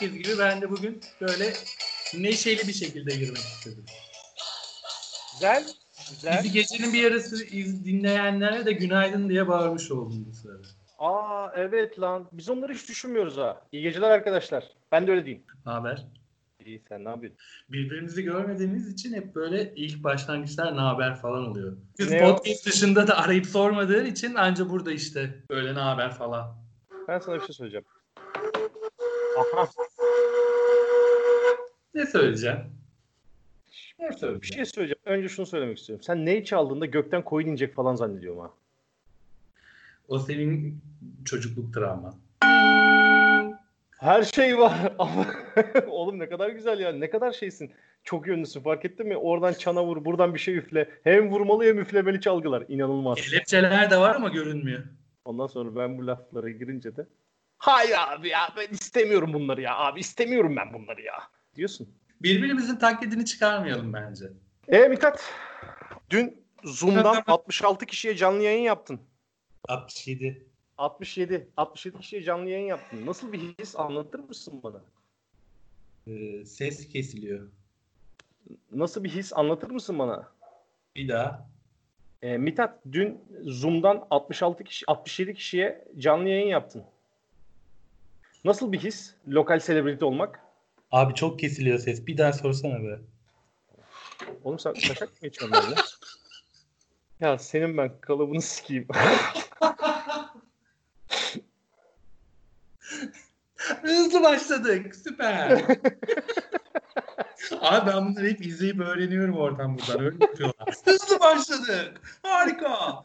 herkes gibi ben de bugün böyle neşeli bir şekilde girmek istedim. Güzel. Güzel. Bizi gecenin bir yarısı iz- dinleyenlere de günaydın diye bağırmış oldum bu sırada. Aa evet lan. Biz onları hiç düşünmüyoruz ha. İyi geceler arkadaşlar. Ben de öyle diyeyim. Ne haber? İyi sen ne yapıyorsun? Birbirimizi görmediğimiz için hep böyle ilk başlangıçlar ne haber falan oluyor. Biz Ne o? podcast dışında da arayıp sormadığın için anca burada işte böyle ne haber falan. Ben sana bir şey söyleyeceğim. Aha. Ne söyleyeceğim? Ne Bir şey söyleyeceğim. Önce şunu söylemek istiyorum. Sen neyi çaldığında gökten koyun inecek falan zannediyorum ha. O senin çocukluk travman. Her şey var oğlum ne kadar güzel ya. Ne kadar şeysin. Çok yönlüsün fark ettin mi? Oradan çana vur, buradan bir şey üfle. Hem vurmalı hem üflemeli çalgılar. İnanılmaz. Kelepçeler de var ama görünmüyor. Ondan sonra ben bu laflara girince de Hayır abi ya ben istemiyorum bunları ya abi istemiyorum ben bunları ya diyorsun. Birbirimizin taklidini çıkarmayalım bence. E Mithat dün Zoom'dan 66 kişiye canlı yayın yaptın. 67. 67. 67 kişiye canlı yayın yaptın. Nasıl bir his anlatır mısın bana? Ee, ses kesiliyor. Nasıl bir his anlatır mısın bana? Bir daha. E, Mithat dün Zoom'dan 66 kişi 67 kişiye canlı yayın yaptın. Nasıl bir his lokal selebriti olmak? Abi çok kesiliyor ses. Bir daha sorsana be. Oğlum sen şaka mı geçiyorsun benimle? Ya senin ben kalıbını sikeyim. Hızlı başladık. Süper. Abi ben bunları hep izleyip öğreniyorum oradan buradan. Öyle yapıyorlar. Hızlı başladık. Harika.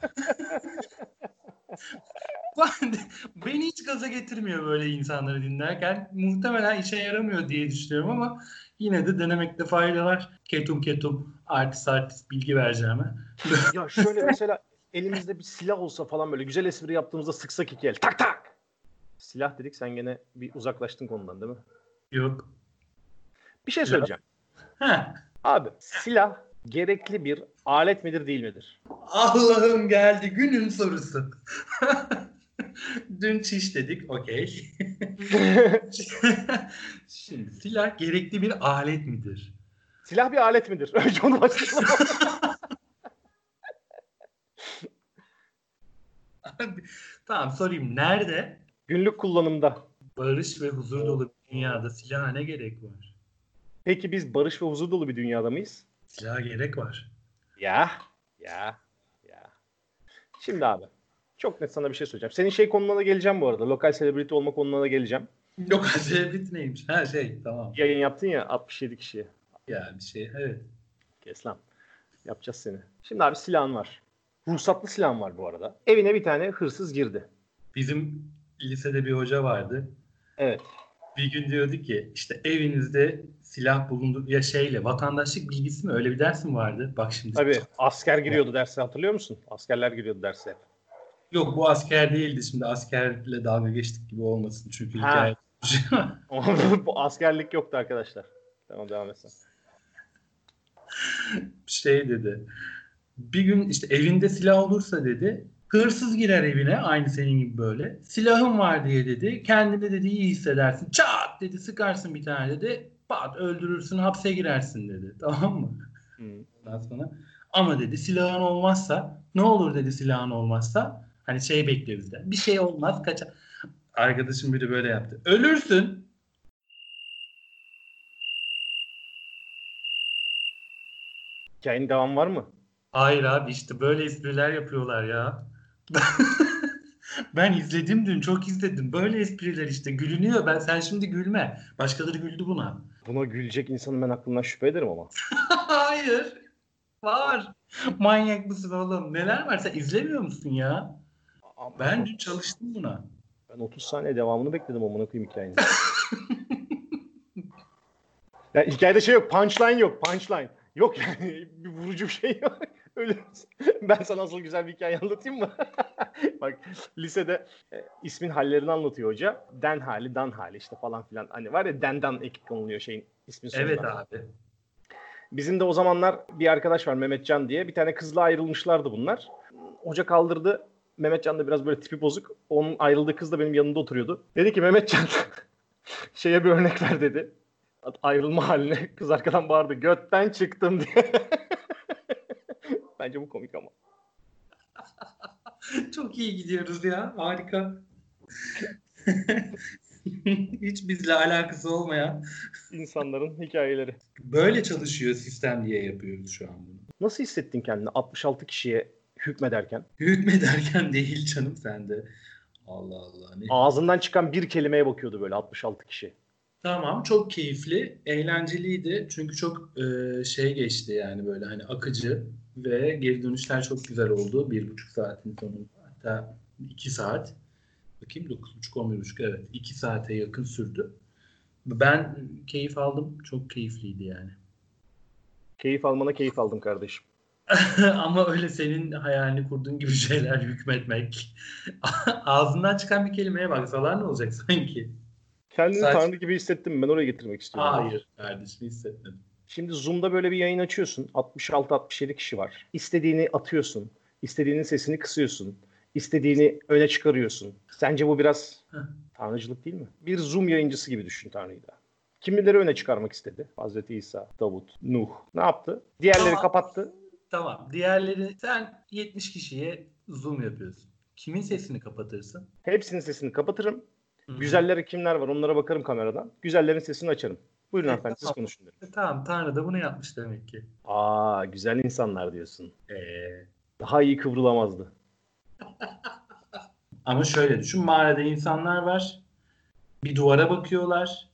Beni hiç gaza getirmiyor böyle insanları dinlerken. Muhtemelen işe yaramıyor diye düşünüyorum ama yine de denemekte fayda var. Ketum ketum artist artist bilgi vereceğime. ya şöyle mesela elimizde bir silah olsa falan böyle güzel espri yaptığımızda sıksak iki el. Tak tak. Silah dedik sen gene bir uzaklaştın konudan değil mi? Yok. Bir şey söyleyeceğim. Abi silah gerekli bir alet midir değil midir? Allah'ım geldi günün sorusu. Dün çiş dedik, okey. Şimdi silah gerekli bir alet midir? silah bir alet midir? Önce onu başlayalım. Tamam sorayım. Nerede? Günlük kullanımda. Barış ve huzur dolu bir dünyada silaha ne gerek var? Peki biz barış ve huzur dolu bir dünyada mıyız? Silaha gerek var. Ya. Ya. Ya. Şimdi abi. Çok net sana bir şey söyleyeceğim. Senin şey konuna da geleceğim bu arada. Lokal selebriti olma konuna da geleceğim. Yok celebrity neymiş? Ha şey tamam. Yayın yaptın ya 67 kişiye. Ya bir şey evet. Kes lan. Yapacağız seni. Şimdi abi silahın var. Ruhsatlı silahın var bu arada. Evine bir tane hırsız girdi. Bizim lisede bir hoca vardı. Evet. Bir gün diyordu ki işte evinizde silah bulundu ya şeyle vatandaşlık bilgisi mi öyle bir ders mi vardı? Bak şimdi. Tabii asker giriyordu derse hatırlıyor musun? Askerler giriyordu derse. Yok bu asker değildi şimdi askerle dalga geçtik gibi olmasın çünkü Ha. hikaye. bu askerlik yoktu arkadaşlar. Tamam devam etsen. şey dedi. Bir gün işte evinde silah olursa dedi hırsız girer evine aynı senin gibi böyle. Silahım var diye dedi. Kendini dedi iyi hissedersin. Çat dedi sıkarsın bir tane dedi. Pat öldürürsün hapse girersin dedi. Tamam mı? Hı. Ondan sonra ama dedi silahın olmazsa ne olur dedi silahın olmazsa hani şey bekliyor bizden. Bir şey olmaz kaça. Arkadaşım biri böyle yaptı. Ölürsün. Hikayenin devamı var mı? Hayır abi işte böyle espriler yapıyorlar ya. ben izledim dün çok izledim. Böyle espriler işte gülünüyor. Ben sen şimdi gülme. Başkaları güldü buna. Buna gülecek insanın ben aklımdan şüphe ederim ama. Hayır. Var. Manyak mısın oğlum? Neler var? Sen izlemiyor musun ya? Ben dün çalıştım buna. Ben 30 saniye devamını bekledim amına koyayım hikayenin. ya hikayede şey yok, punchline yok, punchline. Yok yani bir vurucu bir şey yok. Öyle. Ben sana asıl güzel bir hikaye anlatayım mı? Bak lisede e, ismin hallerini anlatıyor hoca. Den hali, dan hali işte falan filan. Hani var ya dendan ekip konuluyor şeyin ismin sonuna. Evet abi. Bizim de o zamanlar bir arkadaş var Mehmetcan diye. Bir tane kızla ayrılmışlardı bunlar. hoca kaldırdı. Mehmetcan da biraz böyle tipi bozuk. Onun ayrıldığı kız da benim yanımda oturuyordu. Dedi ki Mehmetcan şeye bir örnek ver dedi. Ayrılma haline kız arkadan bağırdı. Götten çıktım diye. Bence bu komik ama. Çok iyi gidiyoruz ya. Harika. Hiç bizle alakası olmayan. İnsanların hikayeleri. Böyle çalışıyor sistem diye yapıyoruz şu an bunu. Nasıl hissettin kendini 66 kişiye hükmederken? Hükmederken değil canım sende. Allah Allah. Ne? Ağzından çıkan bir kelimeye bakıyordu böyle 66 kişi. Tamam çok keyifli, eğlenceliydi. Çünkü çok e, şey geçti yani böyle hani akıcı ve geri dönüşler çok güzel oldu. Bir buçuk saatin sonunda hatta iki saat. Bakayım dokuz buçuk on bir buçuk evet iki saate yakın sürdü. Ben keyif aldım. Çok keyifliydi yani. Keyif almana keyif aldım kardeşim. Ama öyle senin hayalini kurduğun gibi şeyler hükmetmek. Ağzından çıkan bir kelimeye baksalar ne olacak sanki? Kendini Sadece- tanrı gibi hissettim ben oraya getirmek istiyorum. Hayır kardeşim hissetmedim. Şimdi Zoom'da böyle bir yayın açıyorsun. 66-67 kişi var. İstediğini atıyorsun. İstediğinin sesini kısıyorsun. İstediğini öne çıkarıyorsun. Sence bu biraz tanrıcılık değil mi? Bir Zoom yayıncısı gibi düşün Tanrı'yı da. Kimileri öne çıkarmak istedi? Hazreti İsa, Davut, Nuh. Ne yaptı? Diğerleri kapattı. Tamam. Diğerleri sen 70 kişiye zoom yapıyorsun. Kimin sesini kapatırsın? Hepsinin sesini kapatırım. Hı. Güzelleri kimler var onlara bakarım kameradan. Güzellerin sesini açarım. Buyurun Evet, hanımefendi siz konuşun derim. E, tamam Tanrı da bunu yapmış demek ki. Aa güzel insanlar diyorsun. Ee, Daha iyi kıvrılamazdı. ama şöyle düşün. Mağarada insanlar var. Bir duvara bakıyorlar.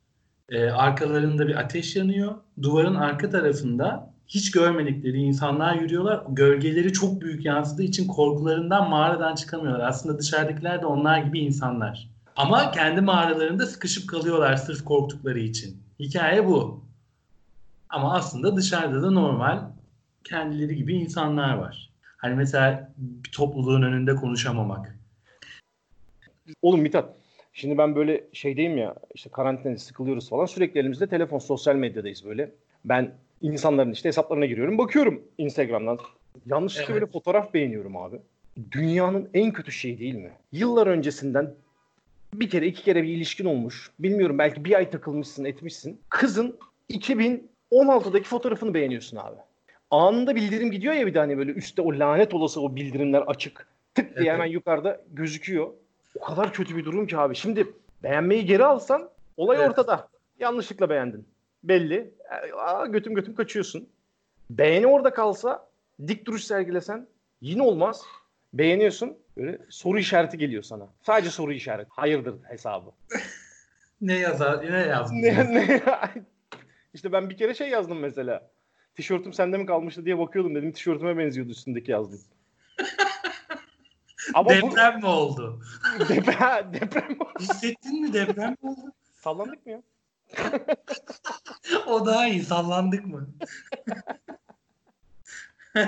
Ee, arkalarında bir ateş yanıyor. Duvarın arka tarafında hiç görmedikleri insanlar yürüyorlar. Gölgeleri çok büyük yansıdığı için korkularından mağaradan çıkamıyorlar. Aslında dışarıdakiler de onlar gibi insanlar. Ama kendi mağaralarında sıkışıp kalıyorlar sırf korktukları için. Hikaye bu. Ama aslında dışarıda da normal kendileri gibi insanlar var. Hani mesela bir topluluğun önünde konuşamamak. Oğlum Mithat şimdi ben böyle şeydeyim ya işte karantinada sıkılıyoruz falan sürekli elimizde telefon sosyal medyadayız böyle. Ben insanların işte hesaplarına giriyorum bakıyorum Instagram'dan. Yanlışlıkla Evet. böyle fotoğraf beğeniyorum abi. Dünyanın en kötü şeyi değil mi? Yıllar öncesinden bir kere iki kere bir ilişkin olmuş. Bilmiyorum belki bir ay takılmışsın etmişsin. Kızın 2016'daki fotoğrafını beğeniyorsun abi. Anında bildirim gidiyor ya bir de hani böyle üstte o lanet olası o bildirimler açık. Tık diye hemen yukarıda gözüküyor. O kadar kötü bir durum ki abi. Şimdi beğenmeyi geri alsan olay Evet. ortada. Yanlışlıkla beğendin. Belli. Aa, götüm götüm kaçıyorsun. Beğeni orada kalsa dik duruş sergilesen yine olmaz. Beğeniyorsun. Böyle soru işareti geliyor sana. Sadece soru işareti. Hayırdır hesabı. Ne yazar, ne yazmış? ne, ne? işte ben bir kere şey yazdım mesela. Tişörtüm sende mi kalmıştı diye bakıyordum dedim. Tişörtüme benziyordu üstündeki yazdım. Ama bu Deprem mi oldu? deprem, deprem Hissettin mi deprem mi oldu? sallandık mı ya? O daha iyi. Sallandık mı?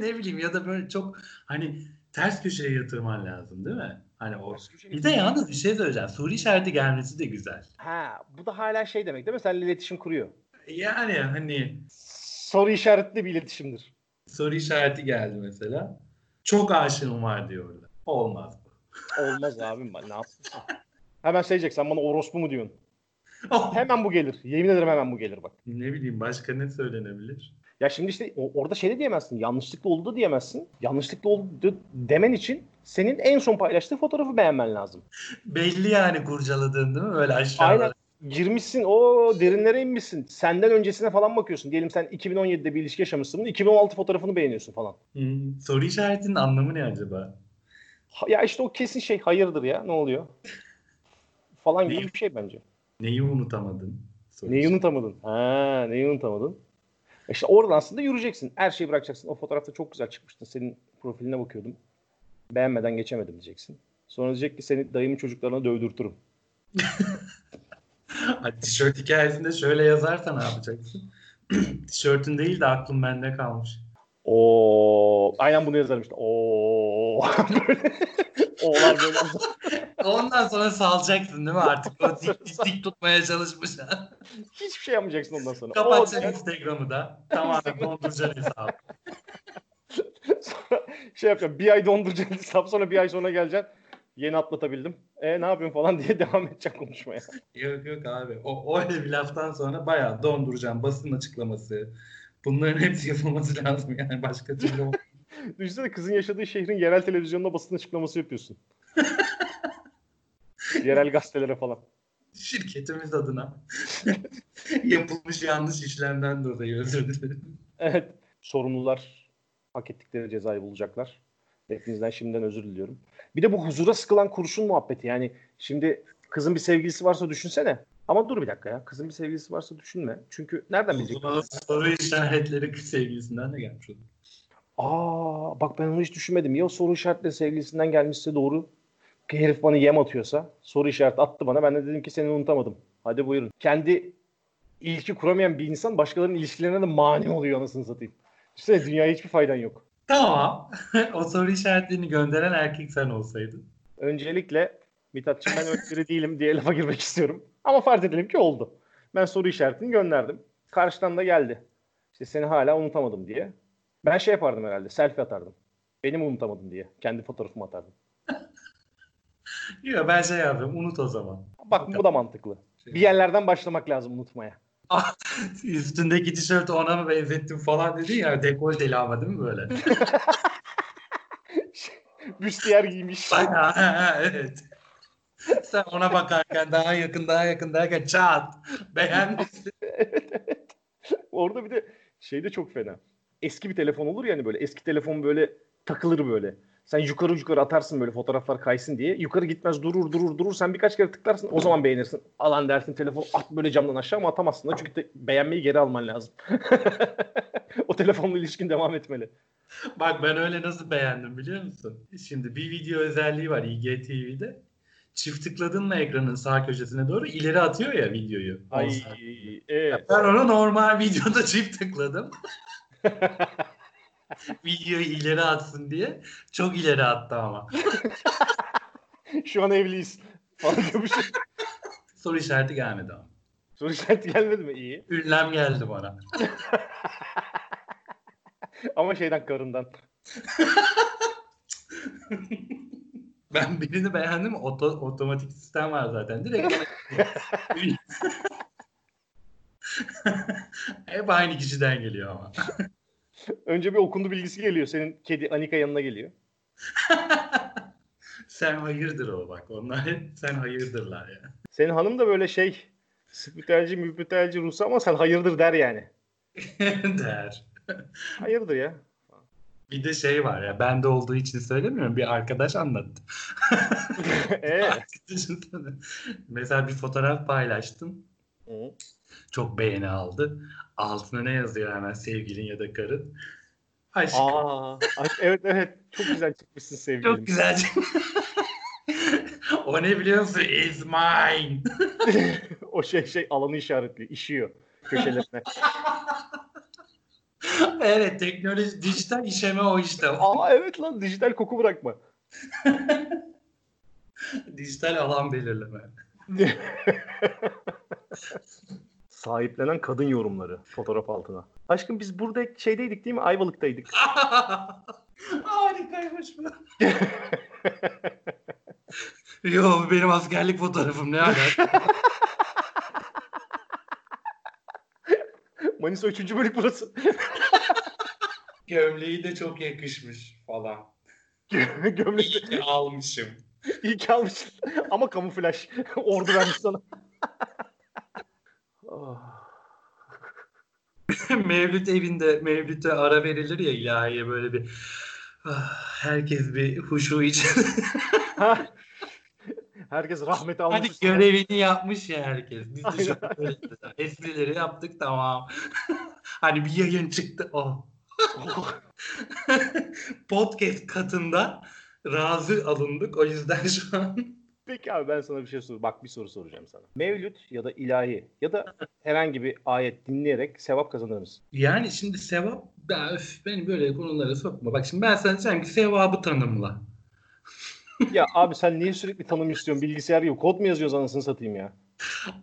ne bileyim ya da böyle çok hani ters köşeye yatırman lazım değil mi? Hani o. Bir de yalnız bir şey söyleyeceğim. Soru işareti gelmesi de güzel. Ha, bu da hala şey demek değil mi? Seninle iletişim kuruyor. Yani hani Soru işaretli bir iletişimdir. soru işareti geldi mesela. Çok aşığım var diyor orada. Olmaz bu. Olmaz abim ben ne yaptım? Hemen şey diyecek sen bana orospu mu diyorsun? Hemen bu gelir. Yemin ederim hemen bu gelir bak. ne bileyim başka ne söylenebilir? Ya şimdi işte orada şey de diyemezsin. Yanlışlıkla oldu da diyemezsin. Yanlışlıkla oldu demen için senin en son paylaştığı fotoğrafı beğenmen lazım. Belli yani kurcaladığın değil mi? Böyle aşağıda. Aynen. Girmişsin o derinlere inmişsin. Senden öncesine falan bakıyorsun. Diyelim sen 2017'de bir ilişki yaşamışsın. 2016 fotoğrafını beğeniyorsun falan. Hmm, soru işaretinin anlamı ne acaba? Ha- Ya işte o kesin şey hayırdır ya ne oluyor? Falan gibi bir şey bence. Neyi unutamadın? Soru Neyi unutamadın? Ha, neyi unutamadın? İşte oradan aslında yürüyeceksin. Her şeyi bırakacaksın. O fotoğrafta çok güzel çıkmıştın. Senin profiline bakıyordum. Beğenmeden geçemedim diyeceksin. Sonra diyecek ki seni dayımın çocuklarına dövdürtürüm. Tişört hikayesinde şöyle yazarsa ne yapacaksın? Tişörtün değil de aklım bende kalmış. Oo, aynen bunu yazarım işte. Oo. Oğlan böyle. Ondan sonra salacaksın değil mi artık? O dik, dik, dik tutmaya çalışmış. Hiçbir şey yapmayacaksın ondan sonra. Kapatacaksın Instagram'ı da. Tamamen donduracaksın hesabı. Sonra şey yapacağım. Bir ay donduracaksın. Sonra bir ay sonra geleceksin. Yeni atlatabildim. E ne yapıyorsun falan diye devam edeceğim konuşmaya. Yok yok abi. O, öyle bir laftan sonra bayağı donduracağım. Basın açıklaması. Bunların hepsi yapılması lazım yani başka türlü. Düşünsene kızın yaşadığı şehrin yerel televizyonunda basın açıklaması yapıyorsun. Yerel gazetelere falan. Şirketimiz adına yapılmış yanlış işlemden dolayı özür dilerim. Evet. Sorumlular hak ettikleri cezayı bulacaklar. Hepinizden şimdiden özür diliyorum. Bir de bu huzura sıkılan kurşun muhabbeti. Yani şimdi kızın bir sevgilisi varsa düşünsene. Ama dur bir dakika ya. Kızın bir sevgilisi varsa düşünme. Çünkü nereden bilecek? Soru işaretleri kız sevgilisinden de gelmiş olur. Aa bak ben onu hiç düşünmedim. Ya soru işaretleri sevgilisinden gelmişse doğru. Herif bana yem atıyorsa soru işareti attı bana. Ben de dedim ki seni unutamadım. Hadi buyurun. Kendi ilişki kuramayan bir insan başkalarının ilişkilerine de mani oluyor anasını satayım. Düşünsene dünyaya hiçbir faydan yok. Tamam. o soru işaretlerini gönderen erkek sen olsaydın. Öncelikle Mithatçım ben öyle değilim diye lafa girmek istiyorum. Ama farz edelim ki oldu. Ben soru işaretini gönderdim. Karşıdan da geldi. İşte seni hala unutamadım diye. Ben şey yapardım herhalde. Selfie atardım. Benim unutamadım diye. Kendi fotoğrafımı atardım. Yok ben şey yapıyorum. Unut o zaman. Bak bu da mantıklı. Bir yerlerden başlamak lazım unutmaya. Üstündeki tişörtü ona mı benzettim falan dedin ya. Dekolteli ama değil mi böyle? Büstiyer giymiş. Bayağı evet. Sen ona bakarken daha yakın daha yakın derken çat. Beğenmişsin. Orada bir de şey de çok fena. Eski bir telefon olur yani böyle. Eski telefon böyle takılır böyle. Sen yukarı yukarı atarsın böyle fotoğraflar kaysın diye. Yukarı gitmez durur durur durur. Sen birkaç kere tıklarsın o zaman beğenirsin. Alan dersin telefon at böyle camdan aşağı ama atamazsın da çünkü beğenmeyi geri alman lazım. o telefonla ilişkin devam etmeli. Bak ben öyle nasıl beğendim biliyor musun? Şimdi bir video özelliği var IGTV'de. Çift tıkladın mı ekranın sağ köşesine doğru ileri atıyor ya videoyu. Ay, evet. Ben onu normal videoda çift tıkladım. Videoyu ileri atsın diye. Çok ileri attı ama. Şu an evliyiz. Diyormuş. Soru işareti gelmedi ama. Soru işareti gelmedi mi? İyi. Ünlem geldi bana. Ama şeyden karından. Ben birini beğendim. Oto, otomatik sistem var zaten. Direkt Hep aynı kişiden geliyor ama. Önce bir okundu bilgisi geliyor. Senin kedi Anika yanına geliyor. sen hayırdır o bak. Onlar hep sen hayırdırlar ya. Senin hanım da böyle şey spitalci, müpütelci Rus ama sen hayırdır der yani. Der. Hayırdır ya. Bir de şey var ya bende olduğu için söylemiyorum. Bir arkadaş anlattı. sana- Mesela bir fotoğraf paylaştım. Hı. Çok beğeni aldı. Altına ne yazıyor hemen sevgilin ya da karın? Aşk. Aa, ay- evet evet çok güzel çıkmışsın sevgilim. Çok güzel. o ne biliyor musun? Is mine. o şey şey alanı işaretliyor. işiyor köşelerine. evet teknoloji, dijital işeme o işte. Aa evet lan dijital koku bırakma. dijital alan belirleme. Sahiplenen kadın yorumları fotoğraf altına. Aşkım biz burada şeydeydik değil mi? Ayvalık'taydık. Harikaymış bu. Yo benim askerlik fotoğrafım ne alaka? Manisa 3. bölük burası. Gömleği de çok yakışmış falan. Gömlekte İyi ki almışım. iyi ki almışsın. Ama kamuflaj. Ordu vermiş sana. Mevlüt evinde Mevlüt'e ara verilir ya ilahiye böyle bir ah, herkes bir huşu için. Herkes rahmet almış. Üstüne. görevini yapmış ya herkes. Biz de şu esprileri yaptık tamam. hani bir yayın çıktı oh. Podcast katında razı alındık. O yüzden şu an Peki abi ben sana bir şey sor. Bak bir soru soracağım sana. Mevlüt ya da ilahi ya da herhangi bir ayet dinleyerek sevap kazanır mısın? yani şimdi sevap ya öf, beni böyle konulara sokma. Bak şimdi ben sana diyeceğim ki sevabı tanımla. ya abi sen niye sürekli tanım istiyorsun? Bilgisayar yok. Kod mu yazıyoruz anasını satayım ya?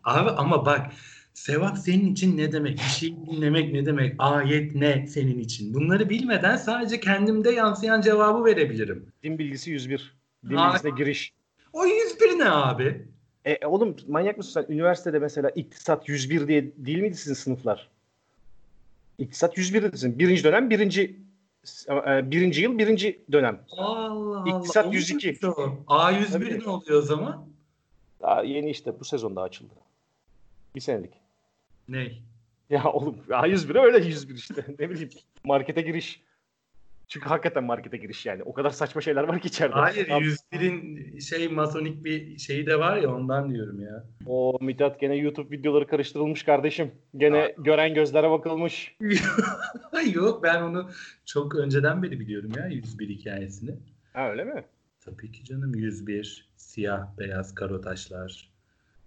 Abi ama bak Sevap senin için ne demek? Bir şeyi dinlemek ne demek? Ayet ne senin için? Bunları bilmeden sadece kendimde yansıyan cevabı verebilirim. Din bilgisi 101. Din Aa. bilgisine giriş. O 101 ne abi? E, oğlum manyak mısın sen? Üniversitede mesela iktisat 101 diye değil miydi sizin sınıflar? İktisat 101 desin. Birinci dönem birinci e, birinci yıl birinci dönem. Allah Allah. İktisat O 102. muymuş o? A101 Tabii. ne oluyor o zaman? Daha yeni işte bu sezonda açıldı. Bir senelik. Ney? Ya oğlum A101 öyle 101 işte. ne bileyim markete giriş. Çünkü hakikaten markete giriş yani. O kadar saçma şeyler var ki içeride. Hayır Abi, 101'in şey masonik bir şeyi de var ya ondan diyorum ya. O Mithat gene YouTube videoları karıştırılmış kardeşim. Gene gören gözlere bakılmış. Yok ben onu çok önceden beri biliyorum ya 101 hikayesini. Ha öyle mi? Tabii ki canım 101 siyah beyaz karo taşlar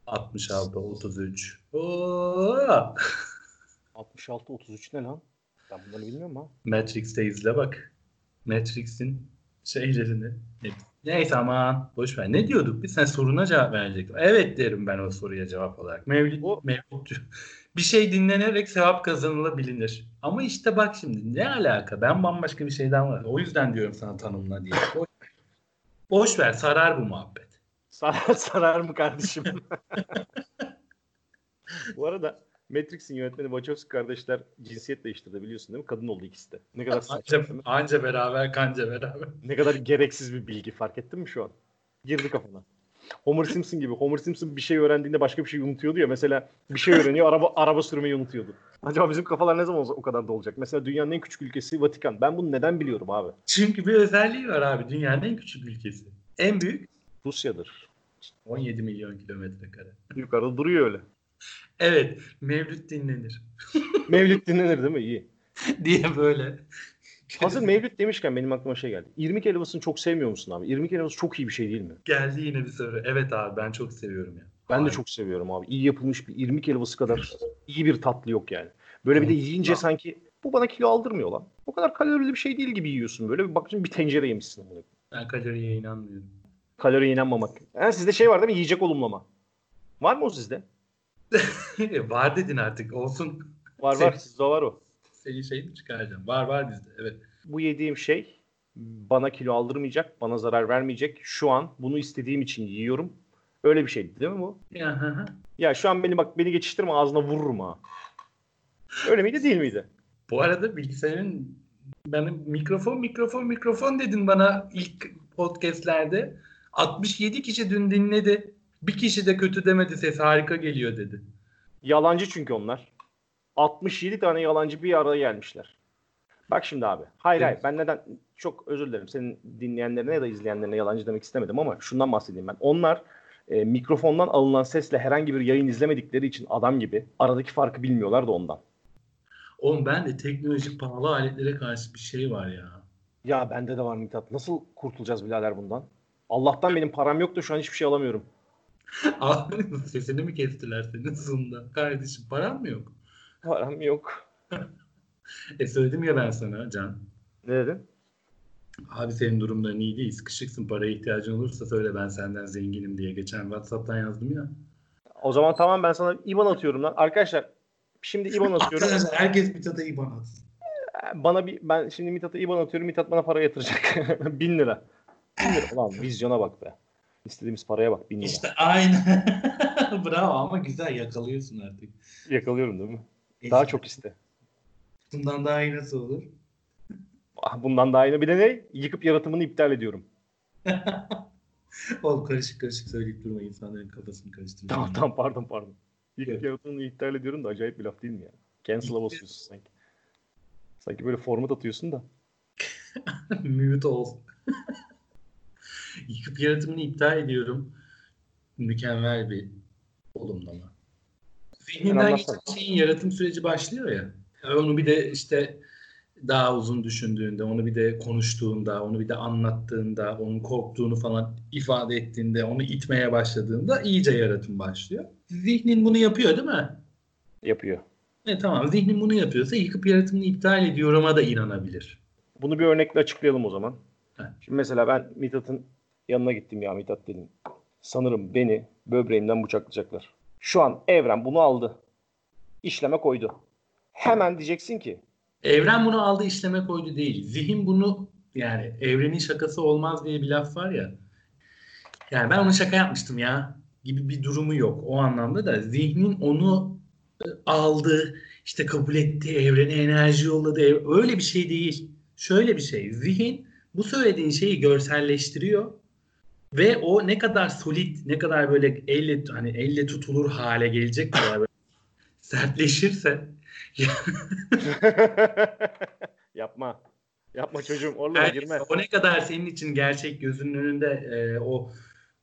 66 33. Oo! 66 33 ne lan? Ben bunları bilmiyorum ha. Matrix'te izle bak. Matrix'in şeylerini. Neyse aman boş ver. Ne diyorduk biz? Sen soruna cevap verecektin. Evet derim ben o soruya cevap olarak. Mevlid, O- mevlid bir şey dinlenerek sevap kazanılabilir. Ama işte bak şimdi ne alaka? Ben bambaşka bir şeyden var. O yüzden diyorum sana tanımla diye. Boş, boş ver sarar bu muhabbet. Sarar, sarar mı kardeşim? Bu arada Matrix'in yönetmeni Wachowski kardeşler cinsiyet değiştirdi biliyorsun değil mi? Kadın oldu ikisi de. Ne kadar saçma Anca, anca beraber kanca beraber. Ne kadar gereksiz bir bilgi fark ettin mi şu an? Girdi kafana. Homer Simpson gibi. Homer Simpson bir şey öğrendiğinde başka bir şey unutuyordu ya. Mesela bir şey öğreniyor araba araba sürmeyi unutuyordu. Acaba bizim kafalar ne zaman o kadar da olacak? Mesela dünyanın en küçük ülkesi Vatikan. Ben bunu neden biliyorum abi? Çünkü bir özelliği var abi. Dünyanın en küçük ülkesi. En büyük Rusya'dır. 17 milyon kilometre kare. Yukarıda duruyor öyle. Evet, Mevlüt dinlenir Mevlüt dinlenir değil mi? İyi. diye böyle. Hazır Mevlüt demişken benim aklıma şey geldi. İrmik helvasını çok sevmiyor musun abi? İrmik helvası çok iyi bir şey değil mi? Geldi yine bir soru. Evet abi ben çok seviyorum ya. Ben de Harika. çok seviyorum abi. İyi yapılmış bir irmik helvası kadar iyi bir tatlı yok yani. Böyle bir de yiyince sanki bu bana kilo aldırmıyor lan. O kadar kalorili bir şey değil gibi yiyorsun böyle. Bir bakıyorsun bir tencere yemişsin. Böyle. Ben kaloriye inanmıyorum. Kaloriye inanmamak. Ha, sizde şey var değil mi? Yiyecek olumlama. Var mı o sizde? var dedin artık olsun. Var var. Sizde var o. Senin şey mi çıkaracağım? Var var bizde evet. Bu yediğim şey bana kilo aldırmayacak, bana zarar vermeyecek. Şu an bunu istediğim için yiyorum. Öyle bir şeydi değil mi bu? Ya şu an beni bak beni geçiştirme ağzına vururum ha. Öyle miydi değil miydi? Bu arada bilgisayarın benim mikrofon mikrofon mikrofon dedin bana ilk podcastlerde. 67 kişi dün dinledi. Bir kişi de kötü demedi ses harika geliyor dedi. Yalancı çünkü onlar. 67 tane yalancı bir araya gelmişler. Bak şimdi abi. Hayır Evet. hayır ben neden çok özür dilerim senin dinleyenlerine ya da izleyenlerine yalancı demek istemedim ama şundan bahsedeyim ben. Onlar e, mikrofondan alınan sesle herhangi bir yayın izlemedikleri için adam gibi aradaki farkı bilmiyorlar da ondan. Oğlum ben de teknolojik pahalı aletlere karşı bir şey var ya. Ya bende de var Mithat. Nasıl kurtulacağız birader bundan? Allah'tan benim param yok da şu an hiçbir şey alamıyorum. Abi, Sesini mi kestiler senin Zoom'da? Kardeşim param mı yok? Param yok. E söyledim ya ben sana Can. Ne dedin? Abi senin durumların iyi değil. Sıkışıksın. Paraya ihtiyacın olursa söyle ben senden zenginim diye. Geçen Whatsapp'tan yazdım ya. O zaman tamam ben sana IBAN atıyorum lan. Arkadaşlar şimdi IBAN atıyorum. Arkadaşlar herkes tada IBAN atsın. bana bir ben şimdi Mithat'a IBAN atıyorum. Mithat bana para yatıracak. 1000 lira. 1000 lira. Ulan vizyona bak be. İstediğimiz paraya bak 1000 lira. İşte aynen. Bravo ama güzel yakalıyorsun artık. Yakalıyorum değil mi? Daha çok iste. Bundan daha iyi nasıl olur? Ah, Bundan daha iyi. Bir de ne? Yıkıp yaratımını iptal ediyorum. Oğlum karışık karışık söyleyip durma insanların kafasını karıştırma. Tamam tamam pardon pardon. Yıkıp Evet. yaratımını iptal ediyorum da acayip bir laf değil mi ya? Cancel'a basıyorsun sanki. Sanki böyle format atıyorsun da. Mute ol. Yıkıp yaratımını iptal ediyorum. Mükemmel bir olumlama. Zihninden geçen şeyin yaratım süreci başlıyor ya. Onu bir de işte daha uzun düşündüğünde, onu bir de konuştuğunda, onu bir de anlattığında, onun korktuğunu falan ifade ettiğinde, onu itmeye başladığında iyice yaratım başlıyor. Zihnin bunu yapıyor değil mi? Yapıyor. E tamam zihnin bunu yapıyorsa yıkıp yaratımını iptal ediyorum'a da inanabilir. Bunu bir örnekle açıklayalım o zaman. Heh. Şimdi mesela ben Mithat'ın yanına gittim ya Mithat dedim. Sanırım beni böbreğimden bıçaklayacaklar. Şu an evren bunu aldı. işleme koydu. Hemen diyeceksin ki Evren bunu aldı işleme koydu değil. Zihin bunu yani evrenin şakası olmaz diye bir laf var ya. Yani ben onu şaka yapmıştım ya gibi bir durumu yok o anlamda da zihnin onu aldı işte kabul etti evrene enerji yolladı öyle bir şey değil. Şöyle bir şey zihin bu söylediğin şeyi görselleştiriyor ve o ne kadar solid ne kadar böyle elle hani elle tutulur hale gelecek kadar böyle sertleşirse yapma. Yapma çocuğum. Oraya Yani girme. o ne kadar senin için gerçek gözünün önünde e, o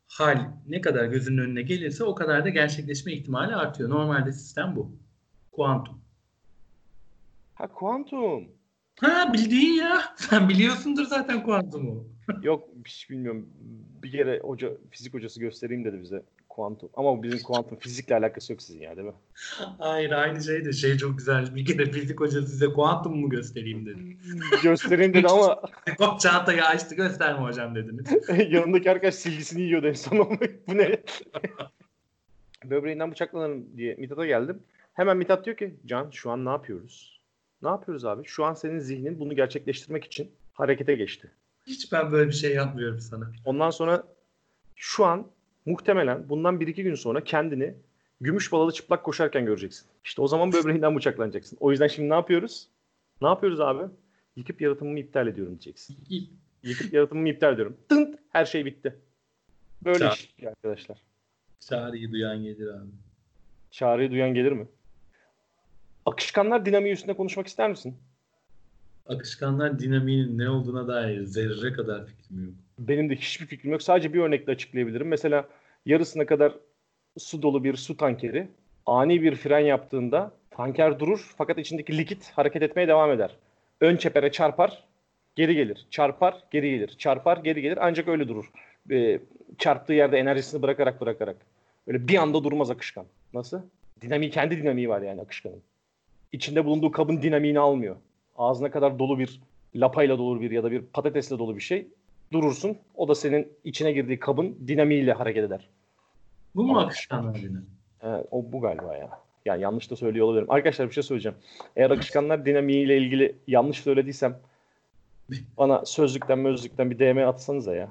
hal ne kadar gözünün önüne gelirse o kadar da gerçekleşme ihtimali artıyor. Normalde sistem bu. Kuantum. Ha kuantum. Ha bildiğin ya. Sen biliyorsundur zaten kuantumu. Yok hiç bilmiyorum. Bir kere hoca fizik hocası göstereyim dedi bize kuantum. Ama bizim kuantum fizikle alakası yok sizin ya değil mi? Hayır aynı şey de şey çok güzel. Bir kere fizik hocası size kuantum mu göstereyim dedi. göstereyim dedi ama Hop çantayı açtı gösterme hocam dediniz. yanındaki arkadaş silgisini yiyordu en son. Bu ne? Böbreğinden bıçaklanırım diye Mithat'a geldim. Hemen Mithat diyor ki Can şu an ne yapıyoruz? Ne yapıyoruz abi? Şu an senin zihnin bunu gerçekleştirmek için harekete geçti. Hiç ben böyle bir şey yapmıyorum sana. Ondan sonra şu an muhtemelen bundan bir iki gün sonra kendini gümüş balalı çıplak koşarken göreceksin. İşte o zaman böbreğinden bıçaklanacaksın. O yüzden şimdi ne yapıyoruz? Ne yapıyoruz abi? Yıkıp yaratımımı iptal ediyorum diyeceksin. Yıkıp yaratımımı iptal ediyorum. Tınt her şey bitti. Böyle Çağ- iş arkadaşlar. Çağrıyı duyan gelir abi. Çağrıyı duyan gelir mi? Akışkanlar dinamiği üstünde konuşmak ister misin? Akışkanlar dinamiğinin ne olduğuna dair zerre kadar fikrim yok. Benim de hiçbir fikrim yok. Sadece bir örnekle açıklayabilirim. Mesela yarısına kadar su dolu bir su tankeri ani bir fren yaptığında tanker durur fakat içindeki likit hareket etmeye devam eder. Ön çepere çarpar, geri gelir. Çarpar, geri gelir. Çarpar, geri gelir. Ancak öyle durur. Ee, çarptığı yerde enerjisini bırakarak bırakarak. Öyle bir anda durmaz akışkan. Nasıl? Dinamiği, kendi dinamiği var yani akışkanın. İçinde bulunduğu kabın dinamiğini almıyor. Ağzına kadar dolu bir lapayla dolu bir ya da bir patatesle dolu bir şey durursun. O da senin içine girdiği kabın dinamiğiyle hareket eder. Bu mu akışkanlar dinamiği? Evet, o bu galiba ya. Yani yanlış da söylüyor olabilirim. Arkadaşlar bir şey söyleyeceğim. Eğer akışkanlar dinamiğiyle ilgili yanlış söylediysem bana sözlükten mözlükten bir DM atsanıza ya.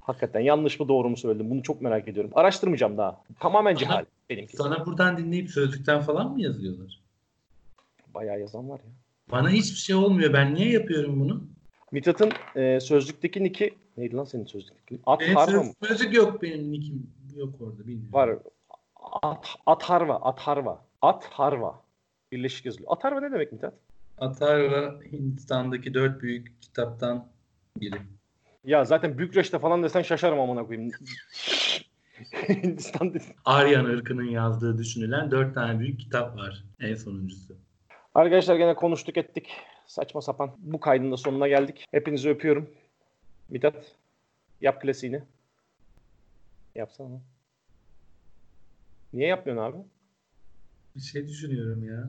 Hakikaten yanlış mı doğru mu söyledim? Bunu çok merak ediyorum. Araştırmayacağım daha. Tamamen cehal benimki. Sana buradan dinleyip sözlükten falan mı yazıyorlar? Bayağı yazan var ya. Bana hiçbir şey olmuyor. Ben niye yapıyorum bunu? Mithat'ın e, sözlükteki niki neydi lan senin sözlükteki? At Benim harva söz- mı? sözlük yok benim nickim yok orada bilmiyorum. Var. At, at harva, at harva. At harva. Birleşik yazılıyor. At harva ne demek Mithat? Atarva Hindistan'daki dört büyük kitaptan biri. Ya zaten Bükreş'te falan desen şaşarım amına koyayım. Hindistan. Aryan ırkının yazdığı düşünülen dört tane büyük kitap var. En sonuncusu. Arkadaşlar gene konuştuk ettik. Saçma sapan. Bu kaydın da sonuna geldik. Hepinizi öpüyorum. Mithat yap klasiğini. Yapsana. Niye yapmıyorsun abi? Bir şey düşünüyorum ya.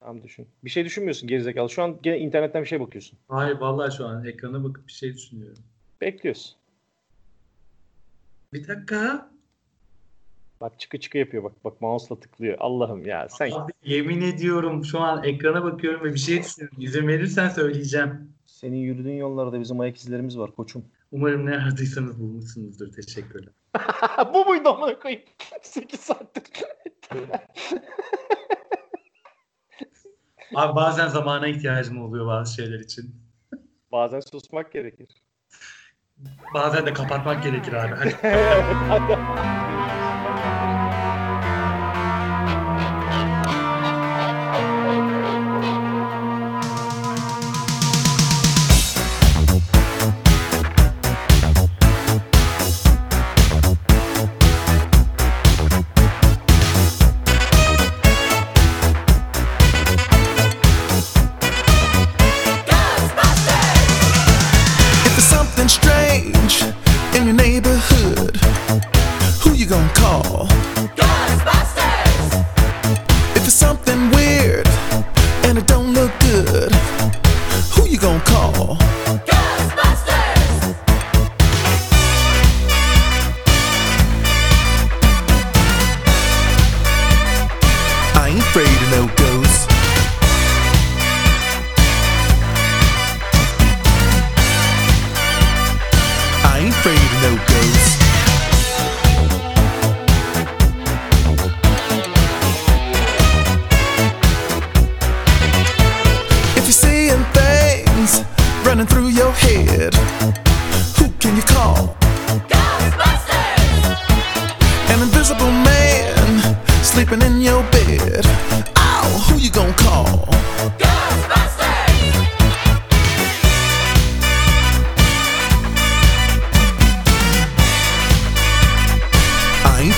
Tamam düşün. Bir şey düşünmüyorsun gerizekalı. Şu an gene internetten bir şey bakıyorsun. Hayır vallahi şu an ekrana bakıp bir şey düşünüyorum. Bekliyorsun. Bir dakika. Bak çıkı çıkı yapıyor bak. Bak mouse'la tıklıyor. Allah'ım ya sen. Abi, yemin ediyorum şu an ekrana bakıyorum ve bir şey düşünüyorum. İzin verirsen söyleyeceğim. Senin yürüdüğün yollarda bizim ayak izlerimiz var koçum. Umarım ne aradıysanız bulmuşsunuzdur. Teşekkürler. Bu muydu amına koyayım? 8 saattir. Abi bazen zamana ihtiyacım oluyor bazı şeyler için. Bazen susmak gerekir. Bazen de kapatmak gerekir abi. Hadi. Go.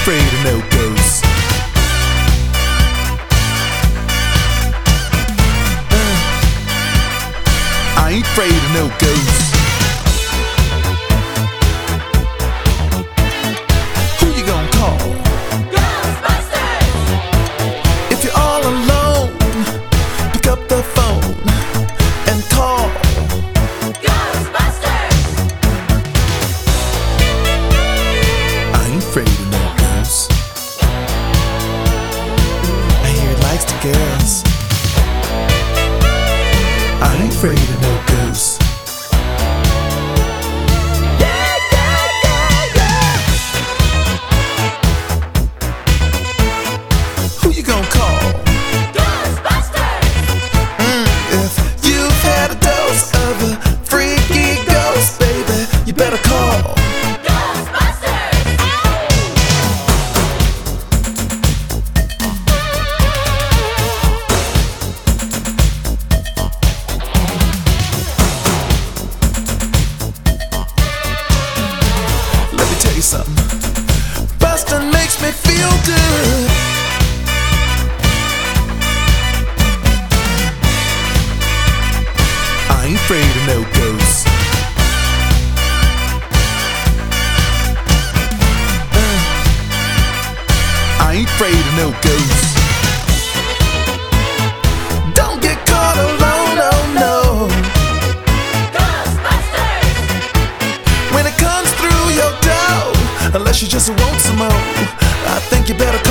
afraid of no ghosts. Uh, I ain't afraid of no ghosts. just won't some more. I think you better